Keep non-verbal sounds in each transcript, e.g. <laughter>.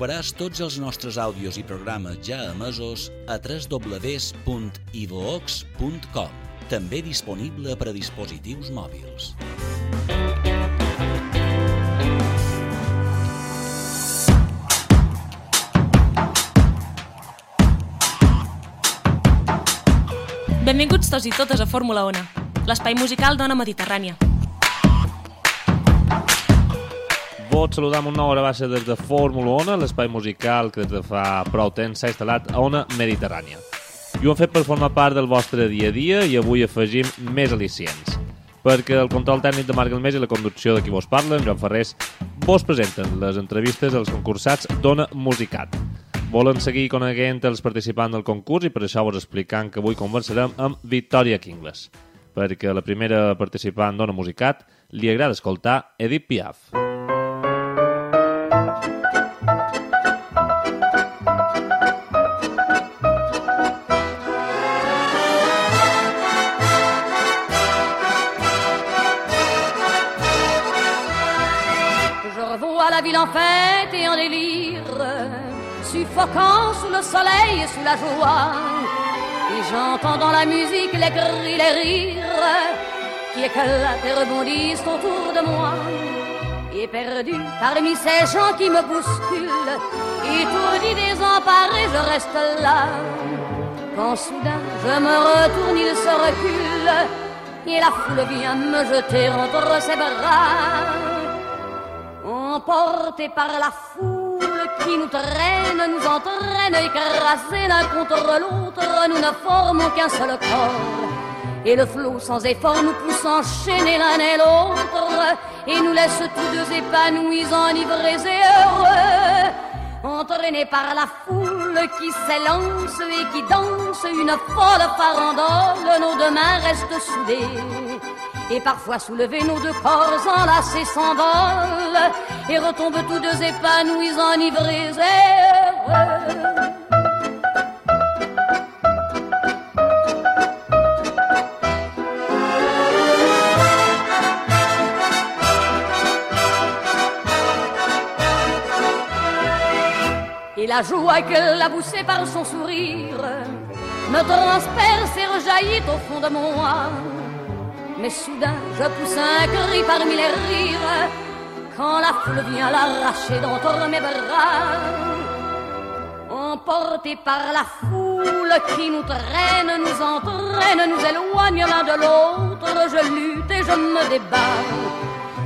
trobaràs tots els nostres àudios i programes ja emesos a www.ivox.com, també disponible per a dispositius mòbils. Benvinguts tots i totes a Fórmula Ona, l'espai musical d'Ona Mediterrània. Vos saludar amb una nova gravació des de Fórmula Ona, l'espai musical que des de fa prou temps s'ha instal·lat a Ona Mediterrània. I ho hem fet per formar part del vostre dia a dia i avui afegim més al·licients. Perquè el control tècnic de Marc Elmés i la conducció de qui vos parla, en Joan Ferrés, vos presenten les entrevistes als concursats d'Ona Musicat. Volen seguir coneguent els participants del concurs i per això vos explicant que avui conversarem amb Victoria Kingles, perquè la primera participant d'Ona Musicat li agrada escoltar Edith Piaf. Je en fête et en délire, suffocant sous le soleil et sous la joie. Et j'entends dans la musique les cris, les rires qui éclatent et rebondissent autour de moi. Et perdu parmi ces gens qui me bousculent, étourdi, désemparé, je reste là. Quand soudain je me retourne, il se recule, et la foule vient me jeter entre ses bras. Emportés par la foule qui nous traîne, nous entraîne, écrasés l'un contre l'autre, nous ne formons qu'un seul corps. Et le flot sans effort nous pousse enchaîner l'un et l'autre, et nous laisse tous deux épanouis, enivrés et heureux. Entraînés par la foule qui s'élance et qui danse une folle farandole, nos deux mains restent soudées. Et parfois soulevés, nos deux corps enlacés s'envolent et retombent tous deux épanouis, enivrés et heureux. Et la joie qu'elle a poussée par son sourire me transperce et rejaillit au fond de moi. Mais soudain, je pousse un cri parmi les rires quand la foule vient l'arracher d'entre mes bras. Emportés par la foule qui nous traîne, nous entraîne, nous éloigne l'un de l'autre, je lutte et je me débat.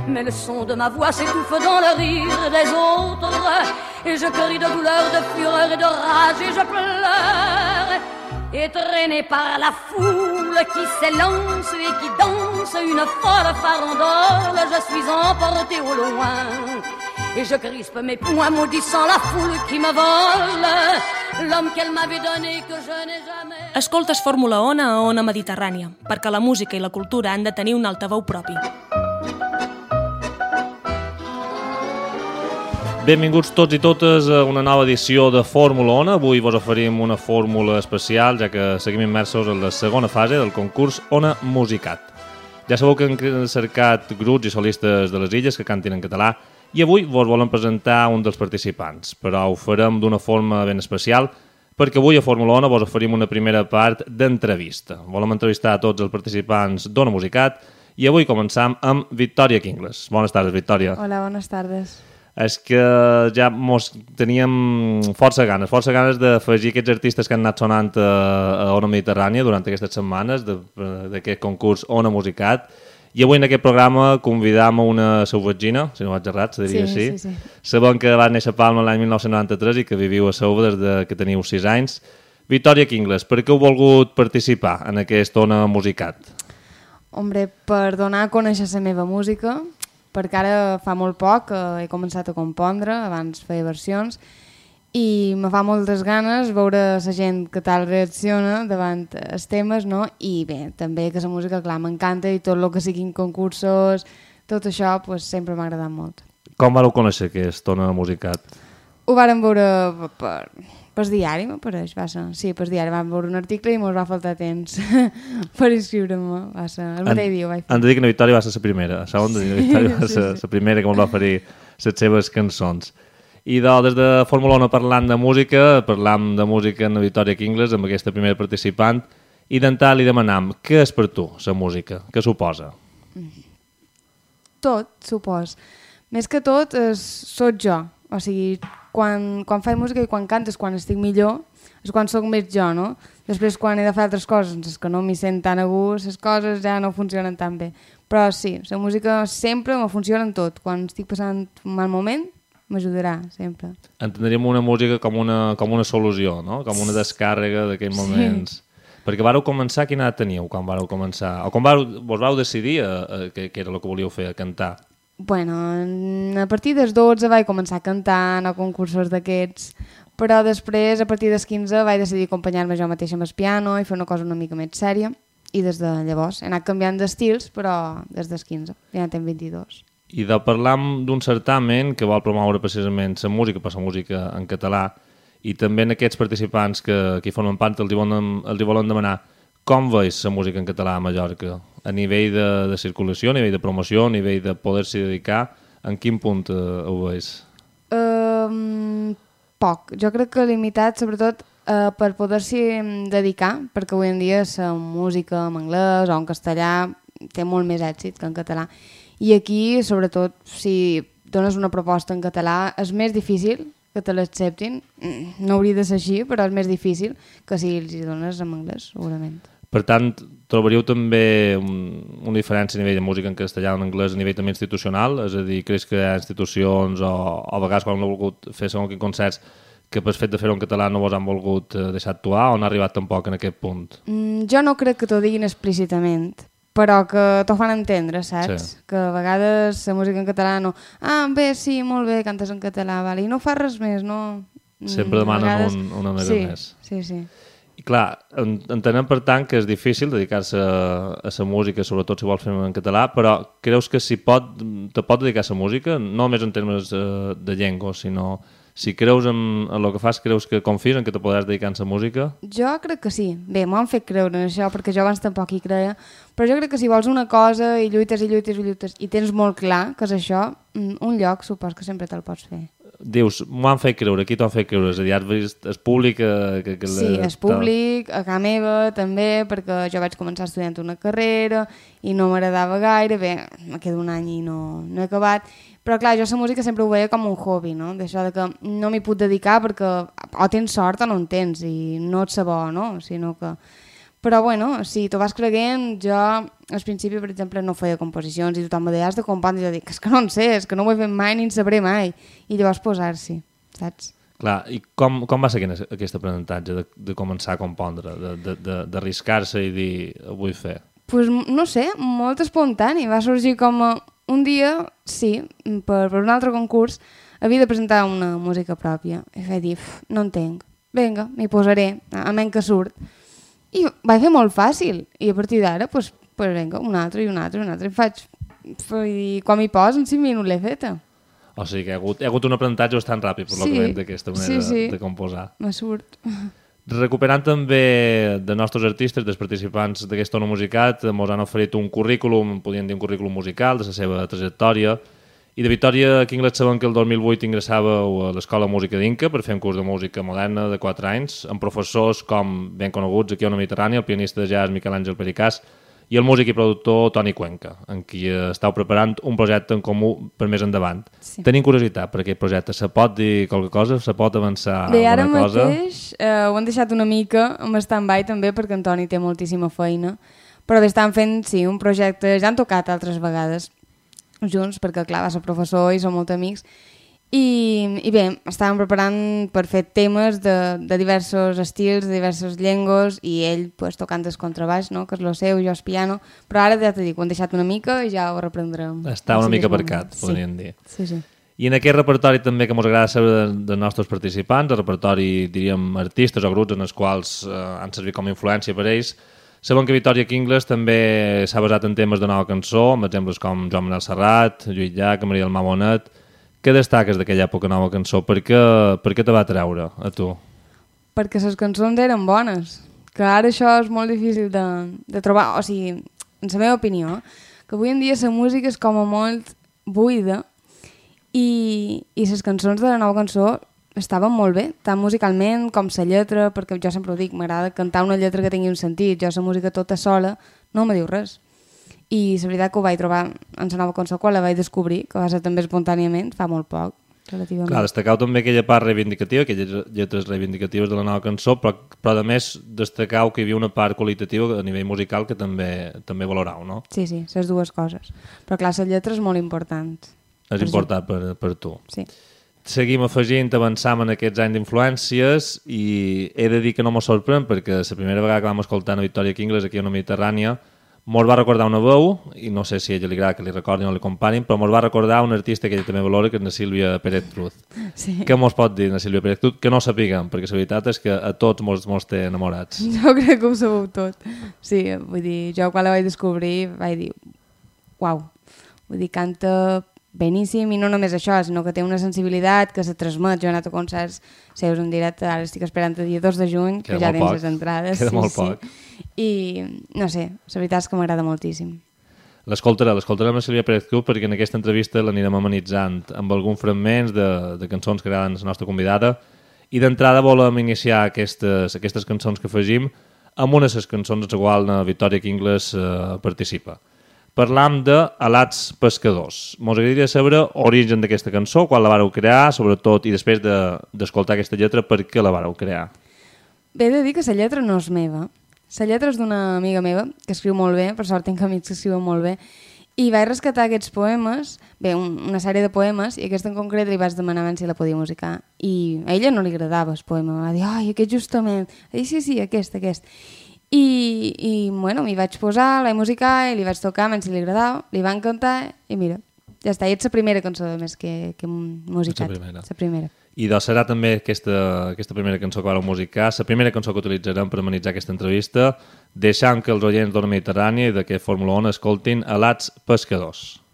Mais le son de ma voix s'étouffe dans le rire des autres, et je crie de douleur, de fureur et de rage, et je pleure. Et par la foule qui s'élance et qui danse une folle farandole, je suis emporté au loin. Et je crispe mes poings maudissant la foule qui me vole, l'homme qu'elle m'avait donné que je n'ai jamais... Escoltes Fórmula Ona a Ona Mediterrània, perquè la música i la cultura han de tenir un altaveu propi. Benvinguts tots i totes a una nova edició de Fórmula Ona. Avui vos oferim una fórmula especial, ja que seguim immersos en la segona fase del concurs Ona Musicat. Ja sabeu que han cercat grups i solistes de les illes que cantin en català i avui vos volen presentar un dels participants, però ho farem d'una forma ben especial perquè avui a Fórmula Ona vos oferim una primera part d'entrevista. Volem entrevistar a tots els participants d'Ona Musicat i avui començam amb Victòria Kingles. Bones tardes, Victòria. Hola, buenas tardes. És que ja mos teníem força ganes, força ganes d'afegir aquests artistes que han anat sonant a, a Ona Mediterrània durant aquestes setmanes d'aquest concurs Ona Musicat i avui en aquest programa convidam a una sauvagina, si no vaig errat, se diria Sí, així. sí, sí. Sabem que va néixer a Palma l'any 1993 i que viviu a Sauva des de que teniu 6 anys. Victòria Kingles, per què heu volgut participar en aquest Ona Musicat? Hombre, per donar a conèixer la meva música, perquè ara fa molt poc que he començat a compondre, abans feia versions, i me fa moltes ganes veure la gent que tal reacciona davant els temes, no? I bé, també que la música, clar, m'encanta i tot el que siguin concursos, tot això, pues, sempre m'ha agradat molt. Com vareu conèixer aquest Ona Musicat? Ho vàrem veure per, per diari, m'apareix, va ser. Sí, per diari, vam veure un article i mos va faltar temps <laughs> per inscriure-me, va ser. El mateix dia ho vaig fer. Han de dir que la Victòria va ser la primera. De dir que la Victòria va ser Sí, sí. la primera que ens va oferir les seves cançons. I de, des de Fórmula 1 parlant de música, parlam de música en la Victòria Kingles, amb aquesta primera participant, i d'entrar li demanam, què és per tu, la música? Què suposa? Tot, supos. Més que tot, és, sóc jo. O sigui, quan, quan faig música i quan cantes, quan estic millor, és quan sóc més jo, no? Després, quan he de fer altres coses, és que no m'hi sent tan a gust, les coses ja no funcionen tan bé. Però sí, la música sempre me funciona en tot. Quan estic passant un mal moment, m'ajudarà, sempre. Entendríem una música com una, com una solució, no? Com una descàrrega d'aquells moments. Perquè vareu començar, quina edat teníeu quan vareu començar? O quan vareu, vos vau decidir a, a, que, que era el que volíeu fer, a cantar? Bueno, a partir dels 12 vaig començar anar a concursos d'aquests, però després, a partir dels 15, vaig decidir acompanyar-me jo mateixa amb el piano i fer una cosa una mica més sèria. I des de llavors he anat canviant d'estils, però des dels 15, ja tenc 22. I de parlar d'un certamen que vol promoure precisament la música, per la música en català, i també en aquests participants que, que hi formen part els hi volen, els hi volen demanar com veus la música en català a Mallorca? A nivell de, de circulació, a nivell de promoció, a nivell de poder-s'hi dedicar, en quin punt eh, ho veus? Um, poc. Jo crec que limitat, sobretot, uh, per poder-s'hi dedicar, perquè avui en dia la música en anglès o en castellà té molt més èxit que en català. I aquí, sobretot, si dones una proposta en català, és més difícil que te l'acceptin. Mm, No hauria de ser així, però és més difícil que si els hi dones en anglès, segurament. Per tant, trobaríeu també un, una diferència a nivell de música en castellà o en anglès a nivell també institucional? És a dir, creus que hi ha institucions o, o a vegades quan heu volgut fer segons quins concerts que per fet de fer-ho en català no vos han volgut eh, deixar actuar o no ha arribat tampoc en aquest punt? Mm, jo no crec que t'ho diguin explícitament, però que t'ho fan entendre, saps? Sí. Que a vegades la música en català no... Ah, bé, sí, molt bé, cantes en català, vale. i no fa res més, no... Mm, Sempre a demanen vegades- un- una mica sí, més. Sí, sí. I clar, en- entenem per tant que és difícil dedicar-se a, la música, sobretot si vols fer en català, però creus que si pot, te pot dedicar a la música, no només en termes eh, de llengua, sinó si creus en, en el que fas, creus que confies en que te podràs dedicar a la música? Jo crec que sí. Bé, m'ho han fet creure en això, perquè jo abans tampoc hi creia, però jo crec que si vols una cosa i lluites i lluites i lluites i tens molt clar que és això, mm, un lloc supos que sempre te'l pots fer. Dius, m'ho han fet creure, qui t'ho han fet creure? És a dir, has vist, és públic que... que, que Sí, és públic, a casa meva també, perquè jo vaig començar estudiant una carrera i no m'agradava gaire, bé, me quedo un any i no, no he acabat, però clar, jo la música sempre ho veia com un hobby, no? D'això de que no m'hi puc dedicar perquè o tens sort o no en tens i no ets bo, no? Sinó que... Però bueno, si t'ho vas creguent, jo al principi, per exemple, no feia composicions i tothom me deia, has de compondre, i jo dic, és que no en sé, és que no ho he fet mai ni en sabré mai. I llavors posar-s'hi, saps? Clar, i com, com va ser aquest, aquest aprenentatge de, de començar a compondre, de- de- de- d'arriscar-se i dir, ho vull fer? pues, no sé, molt espontani. Va sorgir com un dia, sí, per, per un altre concurs, havia de presentar una música pròpia. I vaig dir, "Uf, no entenc. Vinga, m'hi posaré, a menys que surt. I vaig fer molt fàcil. I a partir d'ara, pues, pues vinga, un altre i un altre i un altre. I faig... I quan m'hi pos, en 5 minuts l'he feta. O sigui que hi ha hagut, hi ha hagut un aprenentatge bastant ràpid, per Sí. que d'aquesta manera Sí, sí. de composar. Me surt. Recuperant també de nostres artistes, dels participants d'aquesta ona musicat, ens han oferit un currículum, podríem dir un currículum musical de la seva trajectòria, i de Victòria Kinglet sabem que el 2008 ingressàveu a l'Escola Música d'Inca per fer un curs de música moderna de 4 anys, amb professors com ben coneguts aquí a la Mediterrània, el pianista de jazz Miquel Àngel Pericàs i el músic i productor Toni Cuenca, en qui estàu preparant un projecte en comú per més endavant. Sí. Tenim curiositat per aquest projecte. Se pot dir qualque cosa? Se pot avançar Bé, ara alguna cosa? mateix eh, ho han deixat una mica amb stand-by també perquè Antoni té moltíssima feina però estan fent, sí, un projecte ja han tocat altres vegades junts perquè clar, va ser professor i som molt amics i, i bé, estàvem preparant per fer temes de, de diversos estils, de diverses llengües i ell pues, tocant el contrabaix, no? que és el seu, jo el piano però ara ja t'ho dic, ho han deixat una mica i ja ho reprendrem Està una Sí, mica aparcat, podríem dir. sí, sí. I en aquest repertori també que ens agrada saber de, de nostres participants, el repertori, diríem, artistes o grups en els quals eh, han servit com a influència per ells, sabem que Victoria Kingles també s'ha basat en temes de nova cançó, amb exemples com Joan Manel Serrat, Lluís Llach, Maria del Mamonet. Què destaques d'aquella època nova cançó? Per què, per què te va treure a tu? perquè les cançons eren bones que ara això és molt difícil de, de trobar o sigui, en la meva opinió que avui en dia la música és com a molt buida i, i les cançons de la nova cançó estaven molt bé, tant musicalment com la lletra, perquè jo sempre ho dic, m'agrada cantar una lletra que tingui un sentit, jo la música tota sola no me diu res. I la veritat que ho vaig trobar en la nova cançó quan la vaig descobrir, que va ser també espontàniament, fa molt poc, relativament. Clar, destacau també aquella part reivindicativa, aquelles lletres reivindicatives de la nova cançó, però, però a més destacau que hi havia una part qualitativa a nivell musical que també també valorau, no? Sí, sí, les dues coses. Però clar, la lletra és molt important. És Per important per, per tu. Sí. Seguim afegint, avançam en aquests anys d'influències i he de dir que no m'ho sorprèn perquè la primera vegada que vam escoltar una Victoria Kingles aquí a una Mediterrània mos va recordar una veu, i no sé si a ella li agrada que li recordin o li comparin, però mos va recordar un artista que ella també valora, que és la Sílvia Pérez Cruz. Sí. Què mos pot dir la Sílvia Pérez Cruz? Que no sapiguem, perquè la veritat és que a tots mos, mos té enamorats. Jo crec que ho sabeu tot. Sí, vull dir, jo quan la vaig descobrir vaig dir, uau, vull dir, canta beníssim i no només això, sinó que té una sensibilitat que se transmet. Jo he anat a concerts seus en directe, ara estic esperant el dia 2 de juny, que Queda ja molt tens poc. les entrades. Queda sí, molt sí. poc. I no sé, la veritat és que m'agrada moltíssim. L'escoltaré, l'escoltaré amb la Sílvia Pérez Cruz perquè en aquesta entrevista l'anirem amenitzant amb alguns fragments de, de cançons que agraden a la nostra convidada i d'entrada volem iniciar aquestes, aquestes cançons que afegim amb una de les cançons a la qual la Victoria Kingles eh, participa. Parlam de Alats Pescadors. Mos agradaria saber l'origen d'aquesta cançó, quan la vareu crear, sobretot, i després de- d'escoltar de, aquesta lletra, per què la vareu crear? Bé, he de dir que la lletra no és meva. La lletra és d'una amiga meva, que escriu molt bé, per sort tinc amics que escriuen molt bé, i vaig rescatar aquests poemes, bé, un, una sèrie de poemes, i aquest en concret li vaig demanar si la podia musicar. I a ella no li agradava el poema, va dir, ai, aquest justament, ai, sí, sí, aquest, aquest. I, i bueno, m'hi vaig posar, la musicar, i li vaig tocar, si li agradava, li va encantar, i mira, ja està, i és la primera cançó, a més, que, que musicat. primera. La primera. I doncs serà també aquesta, aquesta primera cançó que vareu musicar, la primera cançó que utilitzarem per amenitzar aquesta entrevista, deixant que els oients d'Ona Mediterrània i d'aquest Fórmula 1 escoltin Alats Pescadors.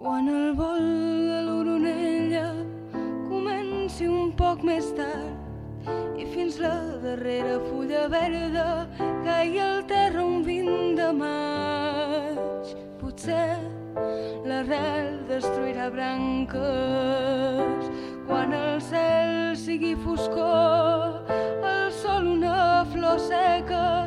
Quan el vol de l'oronella comenci un poc més tard i fins la darrera fulla verda caigui al terra un 20 de maig. Potser l'arrel destruirà branques quan el cel sigui foscor, el sol una flor seca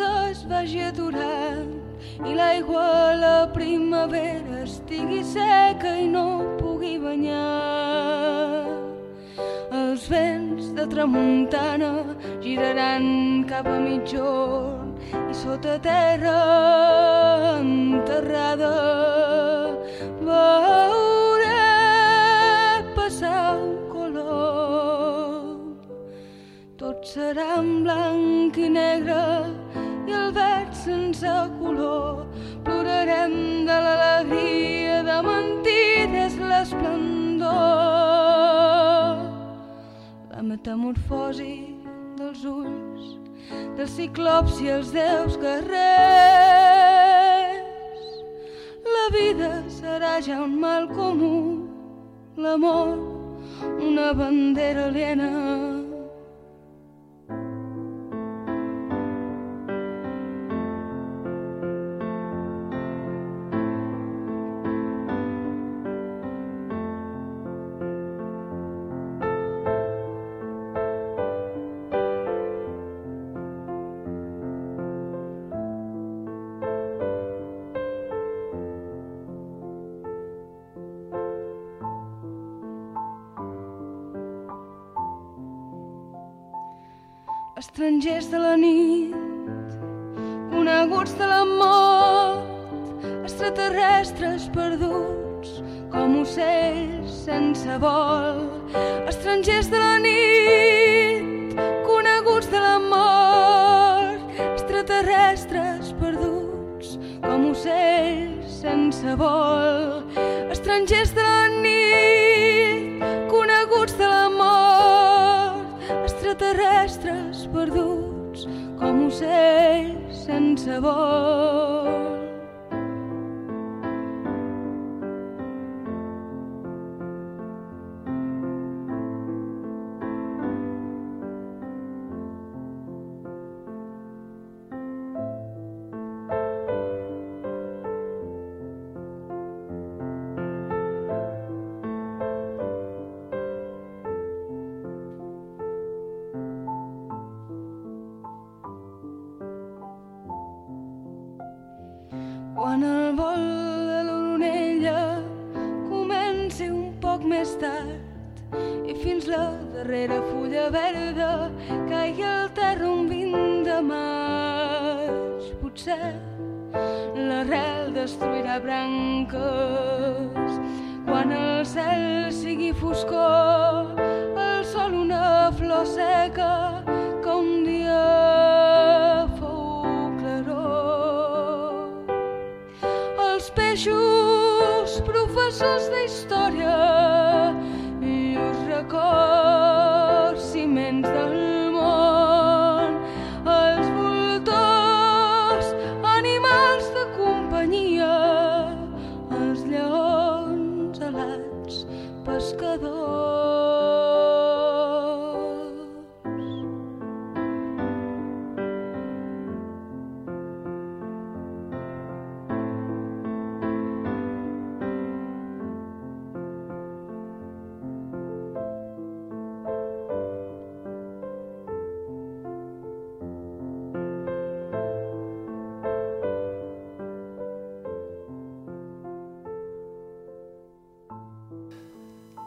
es vagi aturant i l'aigua a la primavera estigui seca i no pugui banyar. Els vents de tramuntana giraran cap a mitjorn i sota terra enterrada veuré passar un color tot serà en blanc i negre sense color. Plorarem de l'alegria de mentides l'esplendor. La metamorfosi dels ulls, dels ciclops i els déus guerrers. La vida serà ja un mal comú, l'amor, una bandera aliena. Estrangers de la nit, coneguts de la mort, extraterrestres perduts com ocells sense vol. Estrangers de la nit, coneguts de la mort, extraterrestres perduts com ocells sense vol. Estrangers de la nit, ocells sense vol. destruirà branques. Quan el cel sigui foscor, el sol una flor seca que un dia fou claror. Els peixos professors d'història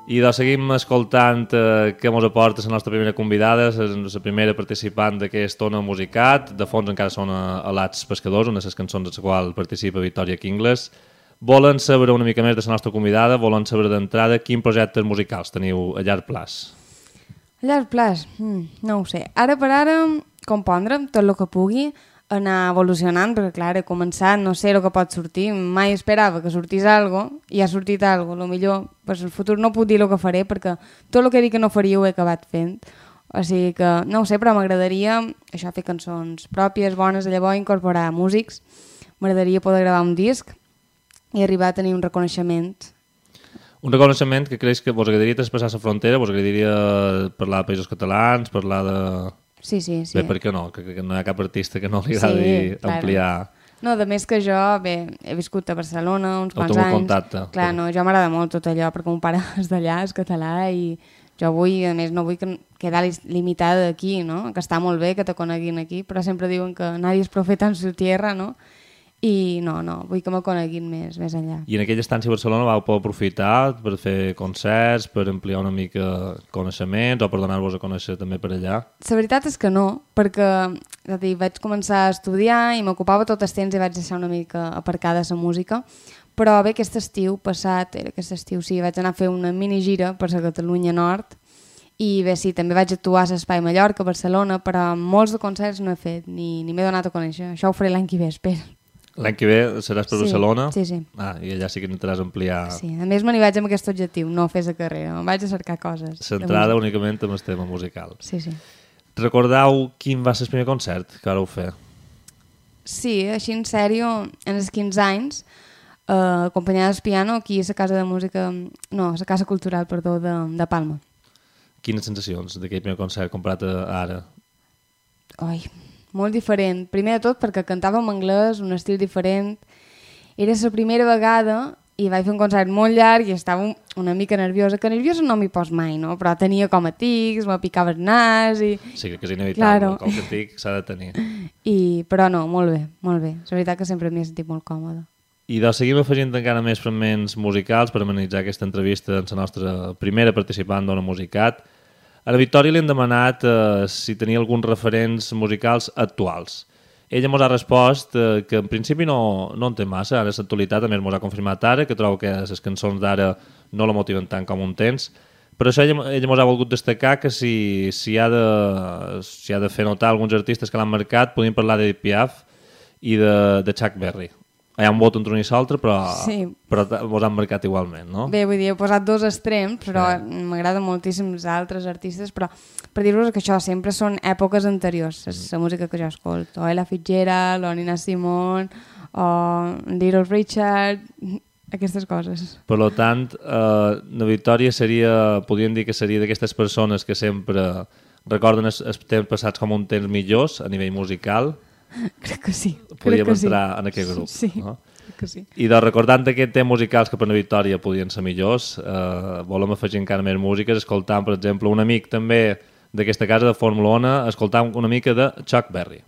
I doncs seguim escoltant eh, què ens aporta la nostra primera convidada, la primera participant d'aquest Ona Musicat. De fons encara són a Alats Pescadors, una de les cançons de la qual participa Victoria Kingles. Volen saber una mica més de la nostra convidada, volen saber d'entrada quins projectes musicals teniu a llarg plaç. A llarg plaç? Mm, no ho sé. Ara per ara, compondre tot el que pugui, anar evolucionant, perquè clar, he començat, no sé el que pot sortir, mai esperava que sortís algo i ha sortit algo, lo millor, pues, el futur no puc dir el que faré, perquè tot el que dit que no faria ho he acabat fent, o sigui que, no ho sé, però m'agradaria això fer cançons pròpies, bones, llavors incorporar músics, m'agradaria poder gravar un disc i arribar a tenir un reconeixement. Un reconeixement que creus que vos agradaria traspassar la frontera, vos agradaria parlar de països catalans, parlar de... Sí, sí, sí. Bé, per què no? Que, que no hi ha cap artista que no li agradi Sí, claro. ampliar... No, de més que jo, bé, he viscut a Barcelona uns quants anys. contacte. Clar, no, jo m'agrada molt tot allò, perquè mon pare <laughs> és d'allà, és català, i jo vull, a més, no vull que quedar limitada aquí, no? Que està molt bé que te coneguin aquí, però sempre diuen que nadie és profeta en su tierra, no? I no, no, vull que me coneguin més, més enllà. I en aquella estància a Barcelona vau poder aprofitar per fer concerts, per ampliar una mica coneixements o per donar-vos a conèixer també per allà? La veritat és que no, perquè és a dir, vaig començar a estudiar i m'ocupava tot el temps i vaig deixar una mica aparcada la música, però bé, aquest estiu passat, era aquest estiu, sí, vaig anar a fer una mini gira per la Catalunya Nord i bé, sí, també vaig actuar a l'Espai Mallorca, a Barcelona, però molts de concerts no he fet, ni, ni m'he donat a conèixer. Això ho faré l'any que ve, espero. L'any que ve seràs per Sí, Barcelona? sí, sí. Ah, i allà sí que intentaràs ampliar Sí, a més me n'hi vaig amb aquest objectiu, no fer la carrera, em vaig a cercar coses. centrada únicament en el tema musical. Sí, sí. Recordeu quin va ser el primer concert que ara ho fer? Sí, així en sèrio, en els 15 anys, eh, acompanyada del piano aquí a la Casa de Música, no, a la Casa Cultural, perdó, de, de Palma. Quines sensacions d'aquell primer concert comparat a ara? Ai, molt diferent. Primer de tot perquè cantava en anglès, un estil diferent. Era la primera vegada i vaig fer un concert molt llarg i estava un- una mica nerviosa, que nerviosa no m'hi pos mai, no? Però tenia com a tics, me picava el nas i... Sí, que és inevitable, Claro. com que et dic, s'ha de tenir. I, però no, molt bé, molt bé. La veritat que sempre m'hi he sentit molt còmoda. I doncs seguim afegint encara més fragments musicals per amenitzar aquesta entrevista amb la nostra primera participant d'Ona Musicat. A la Victòria li hem demanat eh, si tenia alguns referents musicals actuals. Ella ens ha respost eh, que en principi no, no en té massa, ara l'actualitat més ens ha confirmat ara, que trobo que les cançons d'ara no la motiven tant com un temps, però això ella, ella ens ha volgut destacar que si, si, ha de, si ha de fer notar alguns artistes que l'han marcat, podríem parlar d'Edith Piaf i de, de Chuck Berry. Hi ha un vot entre un i l'altre, però, Sí. però ens han marcat igualment, no? Bé, vull dir, he posat dos extrems, però m'agraden moltíssims altres artistes, però per dir-vos que això sempre són èpoques anteriors, la, la música que jo escolto, o Ella Fitzgerald, o Nina Simone, o Little Richard, aquestes coses. Per tant, eh, la Victòria seria, podríem dir que seria d'aquestes persones que sempre recorden els, els temps passats com un temps millors a nivell musical, <laughs> Crec que sí. podríem crec que sí. entrar en aquest grup. Sí, No? crec que sí. I de recordant aquest temps musicals que per la Victòria podien ser millors, eh, volem afegir encara més músiques, escoltant, per exemple, un amic també d'aquesta casa de Fórmula 1, escoltant una mica de Chuck Berry.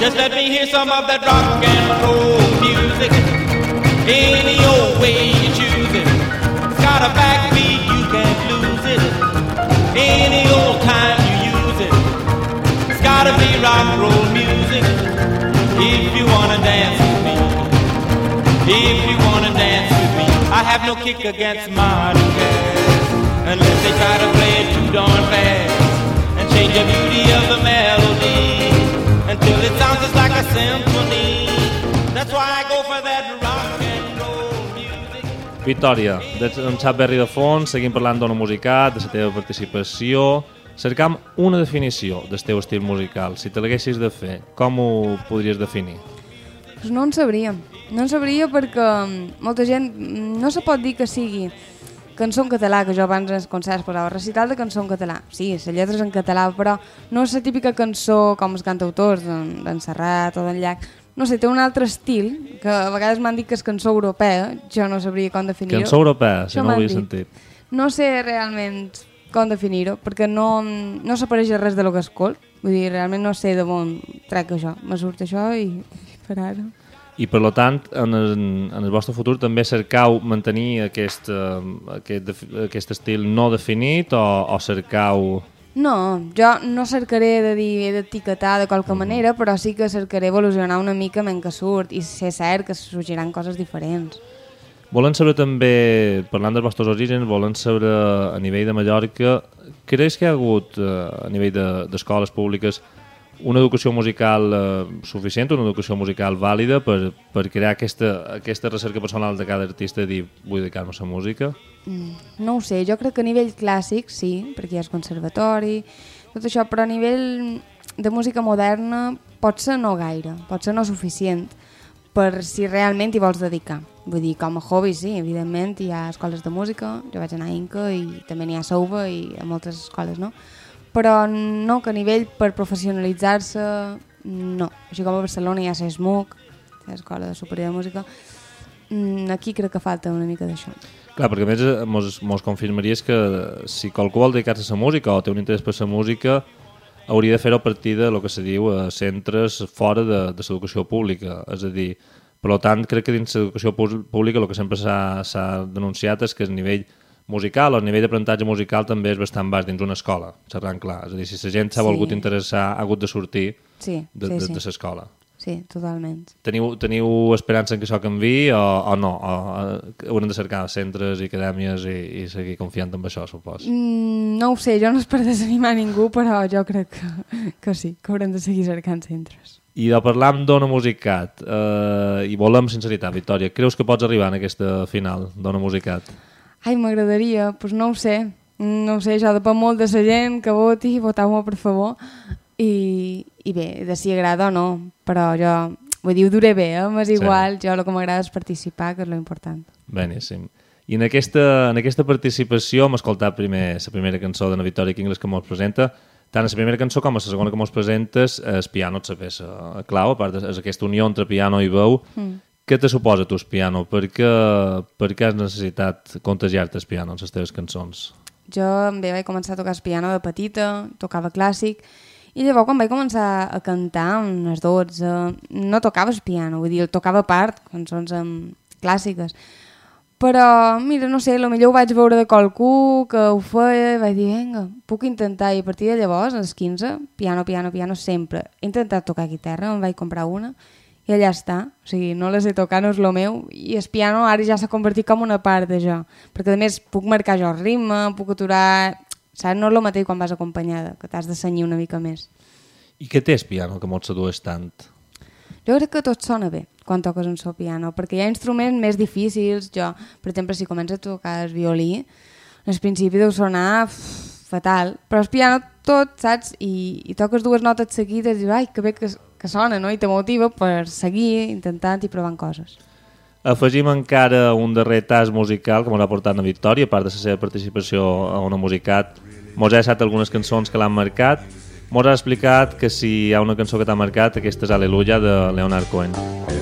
Just let me hear some of that rock and roll music. Any old way you choose it. It's got a backbeat, you can't lose it. Any old time you use it. It's gotta be rock and roll music. If you wanna dance with me. If you wanna dance with me. I have no kick against modern jazz. Unless they try to play it too darn fast. And change the beauty of the melody until it sounds just like a symphony. That's why I go for that rock and roll music. Victòria, de, amb Xap de fons, seguim parlant d'una musicat, de la teva participació. Cercam una definició del teu estil musical. Si te l'haguessis de fer, com ho podries definir? Pues no en sabria. No en sabria perquè mm, molta gent mm, no se pot dir que sigui cançó en català, que jo abans als concerts posava recital de cançó en català. Sí, la lletra és en català, però no és la típica cançó com els cantautors d'en Serrat o d'en Llach. No sé, té un altre estil, que a vegades m'han dit que és cançó europea, jo no sabria com definir-ho. Cançó europea, si no ho havia sentit. No sé realment com definir-ho, perquè no, no s'apareix res de lo que escolt. Vull dir, realment no sé de on trec això. Me surt això i, i per ara... I per tant, en el, en el vostre futur també cercau mantenir aquest, eh, aquest, aquest estil no definit o, o cercau... No, jo no cercaré de dir d'etiquetar de qualque manera, però sí que cercaré evolucionar una mica mentre que surt i ser cert que sorgiran coses diferents. Volen saber també, parlant dels vostres orígens, volen saber a nivell de Mallorca, creus que hi ha hagut eh, a nivell de- d'escoles públiques una educació musical eh, suficient, una educació musical vàlida per, per crear aquesta, aquesta recerca personal de cada artista i dir vull dedicar-me a la música? No ho sé, jo crec que a nivell clàssic sí, perquè hi ha el conservatori, tot això, però a nivell de música moderna pot ser no gaire, pot ser no suficient per si realment hi vols dedicar. Vull dir, com a hobby sí, evidentment hi ha escoles de música, jo vaig anar a Inca i també n'hi ha a Sauva i a moltes escoles, no? Però no, que a nivell per professionalitzar-se, no. Així com a Barcelona hi ha l'ESMUC, l'Escola de Superior de Música, mm, aquí crec que falta una mica d'això. Clar, perquè a més eh, mos, mos confirmaries que si qualcú vol dedicar-se a la música o té un interès per la música hauria de fer-ho a partir de lo que se diu a centres fora de, de l'educació pública. És a dir, per tant, crec que dins l'educació pública el que sempre s'ha s'ha denunciat és que el nivell musical el nivell d'aprenentatge musical també és bastant baix dins una escola, xerrant clar. És a dir, si la gent s'ha Sí. volgut interessar, ha hagut de sortir Sí, de, sí, de, sí. de l'escola. Sí, totalment. Teniu, teniu esperança en que això canvi o, o no? O, o, haurem de cercar centres i acadèmies i, i seguir confiant en això, supos? Mm, no ho sé, jo no és per desanimar ningú, però jo crec que, que sí, que haurem de seguir cercant centres. I de parlar amb Dona Musicat, eh, i volem sinceritat, Victòria, creus que pots arribar en aquesta final, Dona Musicat? Ai, m'agradaria, doncs no ho sé. No ho sé, això depèn molt de la gent que voti, voteu-me per favor. I, I bé, de si agrada o no, però jo vull dir, ho duré bé, eh? m'és igual, jo el que m'agrada és participar, que és lo important. Beníssim. I en aquesta, en aquesta participació hem escoltat primer la primera cançó de la Victoria Kingles que mos presenta, tant la primera cançó com la segona que mos presentes, el piano és la peça clau, a part és aquesta unió entre piano i veu. Mm. Què te suposa tu el piano? Per què, per què has necessitat contagiar-te el piano en les teves cançons? Jo bé vaig començar a tocar el piano de petita, tocava clàssic, i llavors quan vaig començar a cantar, unes 12, no tocava el piano, vull dir, tocava a part, cançons amb clàssiques, però, mira, no sé, millor ho vaig veure de qualcú que ho feia i vaig dir, vinga, puc intentar. I a partir de llavors, als 15, piano, piano, piano, sempre. He intentat tocar guitarra, em vaig comprar una i allà està. O sigui, no les he tocat, no és el meu. I el piano ara ja s'ha convertit com una part de jo. Perquè, a més, puc marcar jo el ritme, puc aturar... Saps? No és el mateix quan vas acompanyada, que t'has de senyir una mica més. I què té el piano que molt sedueix tant? Jo crec que tot sona bé quan toques un so piano, perquè hi ha instruments més difícils. Jo, per exemple, si comences a tocar el violí, al principi deu sonar ff, fatal, però el piano tot, saps? I, i toques dues notes seguides i dius, ai, que bé que, que sona, no? I te motiva per seguir intentant i provant coses. Afegim encara un darrer tas musical que m'ha portat a Victòria, a part de la seva participació a una musicat. Mos ha deixat algunes cançons que l'han marcat. Mos ha explicat que si hi ha una cançó que t'ha marcat, aquesta és Aleluia de Leonard Cohen. It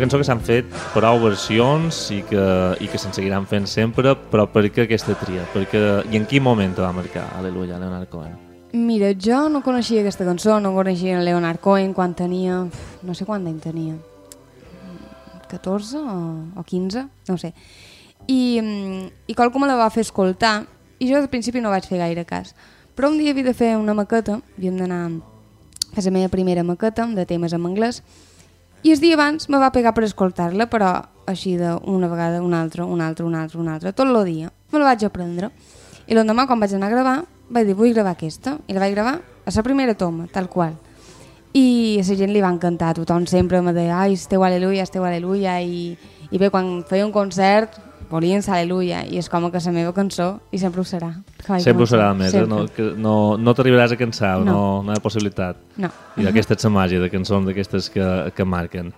Cançó que s'han fet prou versions i que, i que se'n seguiran fent sempre, però per què aquesta tria? Perquè, I en quin moment va marcar Aleluia, Leonard Cohen? Mira, jo no coneixia aquesta cançó, no coneixia Leonard Cohen quan tenia... No sé quant d'any tenia. 14 o, o 15, no sé. I, mm, I qualcú me la va fer escoltar i jo al principi no vaig fer gaire cas. Però un dia havia de fer una maqueta, havíem d'anar a la meva primera maqueta de temes en anglès i el dia abans me va pegar per escoltar-la, però així d'una vegada, una altra, una altra, una altra, una altra, tot el dia. Me la vaig aprendre. I l'endemà, quan vaig anar a gravar, vaig dir, vull gravar aquesta. I la vaig gravar a la primera toma, tal qual. I a la gent li va encantar, tothom sempre me deia, ai, esteu aleluia, esteu aleluia, i, i bé, quan feia un concert volien ser aleluia, i és com que la meva cançó, i sempre ho serà. Sempre ho serà, més, eh? no, que no, no t'arribaràs a cansar, no, No. no, hi ha possibilitat. No. I aquesta és la màgia de cançons d'aquestes que, que marquen.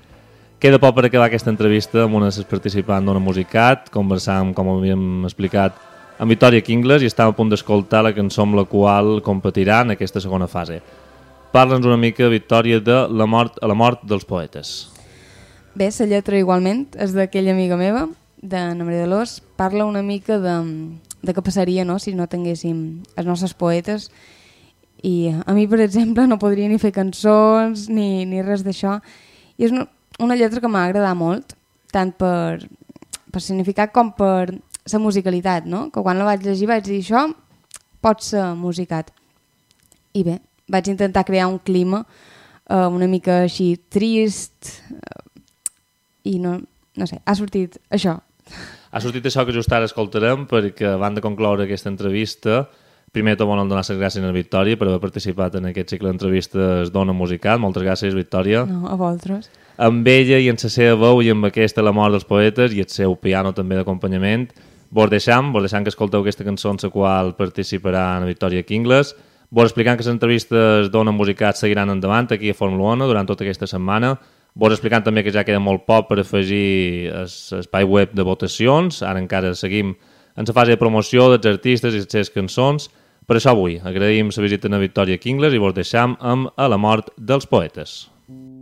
Queda poc per acabar aquesta entrevista amb una de les participants d'una musicat, conversàvem, com havíem explicat, amb Victoria Kingles i estàvem a punt d'escoltar la cançó amb la qual competiran en aquesta segona fase. Parla'ns una mica, Victòria, de la mort, a la mort dels poetes. Bé, la lletra igualment és d'aquella amiga meva, de Maria Dolors, parla una mica de, de què passaria no? si no tinguéssim els nostres poetes i a mi, per exemple, no podria ni fer cançons ni, ni res d'això i és una, una lletra que m'ha agradat molt tant per, per significat com per la musicalitat, no? que quan la vaig llegir vaig dir això pot ser musicat i bé, vaig intentar crear un clima eh, una mica així trist eh, i no, no sé, ha sortit això. Ha sortit això que just ara escoltarem perquè van de concloure aquesta entrevista primer tot volen donar les gràcies a la Victòria per haver participat en aquest cicle d'entrevistes d'Ona Musical. Moltes gràcies, Victòria. No, a vosaltres. Amb ella i en la seva veu i amb aquesta La mort dels poetes i el seu piano també d'acompanyament, vos deixam, vos deixam que escolteu aquesta cançó en la qual participarà en Victòria Kingles, vos explicant que les entrevistes d'Ona Musicat seguiran endavant aquí a Fórmula 1 durant tota aquesta setmana, vos explicant també que ja queda molt poc per afegir l'espai web de votacions, ara encara seguim en la fase de promoció dels artistes i les seves cançons, per això avui agraïm la visita a Victòria Kingles i vos deixam amb A la mort dels poetes. A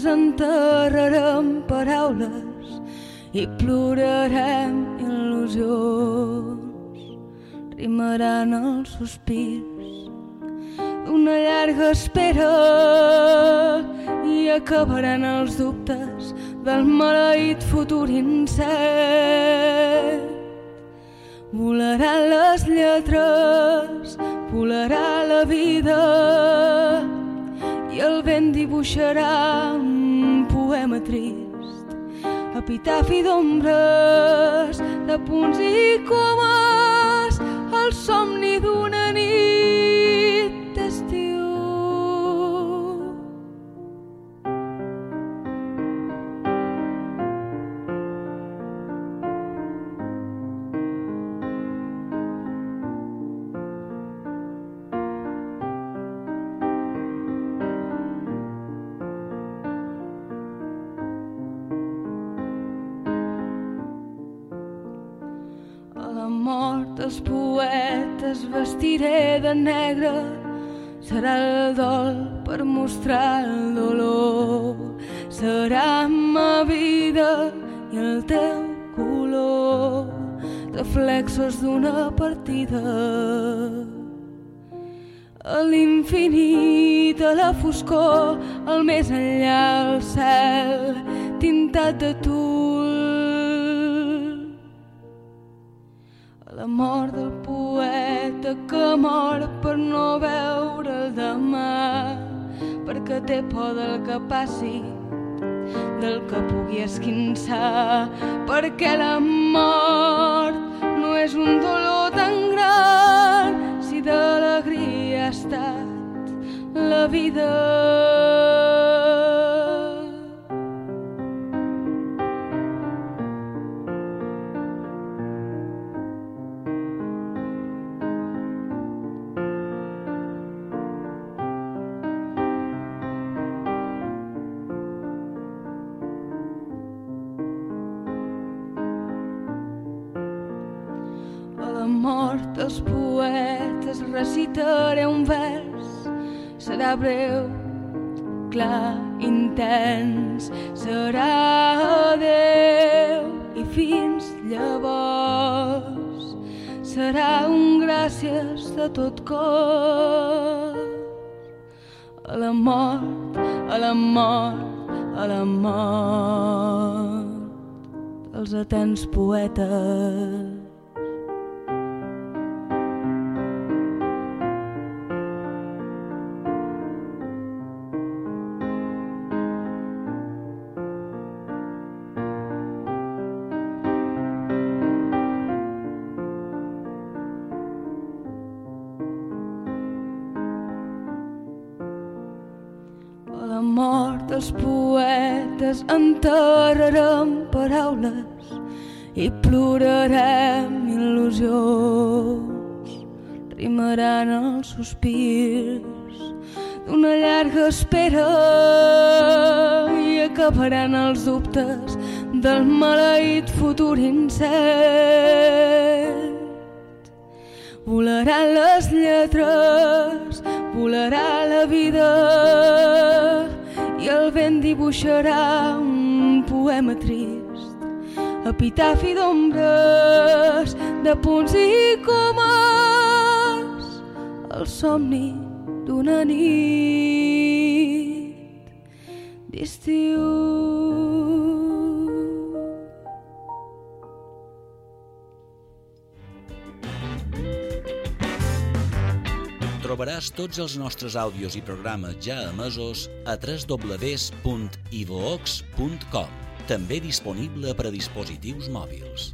poetes enterrarem paraules i plorarem il·lusions. Rimaran els sospirs d'una llarga espera i acabaran els dubtes del maleït futur incert. Volaran les lletres, volarà la vida i el vent dibuixarà un poema trist, epitafi d'ombres, de punts i comes, el somni d'una vestiré de negre, serà el dol per mostrar el dolor. Serà ma vida i el teu color, reflexos d'una partida. A l'infinit, a la foscor, al més enllà, el cel, tintat de tul. A la mort del que mor per no veure demà, perquè té por del que passi, del que pugui esquinçar, perquè la mort no és un dolor tan gran si d'alegria ha estat la vida. A la mort dels poetes recitaré un vers, serà breu, clar, intens, serà adeu i fins llavors serà un gràcies de tot cor. A la mort, a la mort, a la mort dels atens poetes. Enterrarem paraules i plorarem il·lusions. Rimaran els sospirs d'una llarga espera i acabaran els dubtes del maleït futur incert. Volaran les lletres, volarà la vida vent dibuixarà un poema trist, epitafi d'ombres, de punts i comes, el somni d'una nit d'estiu. Trobaràs tots els nostres àudios i programes ja emesos a www.ivox.com, també disponible per a dispositius mòbils.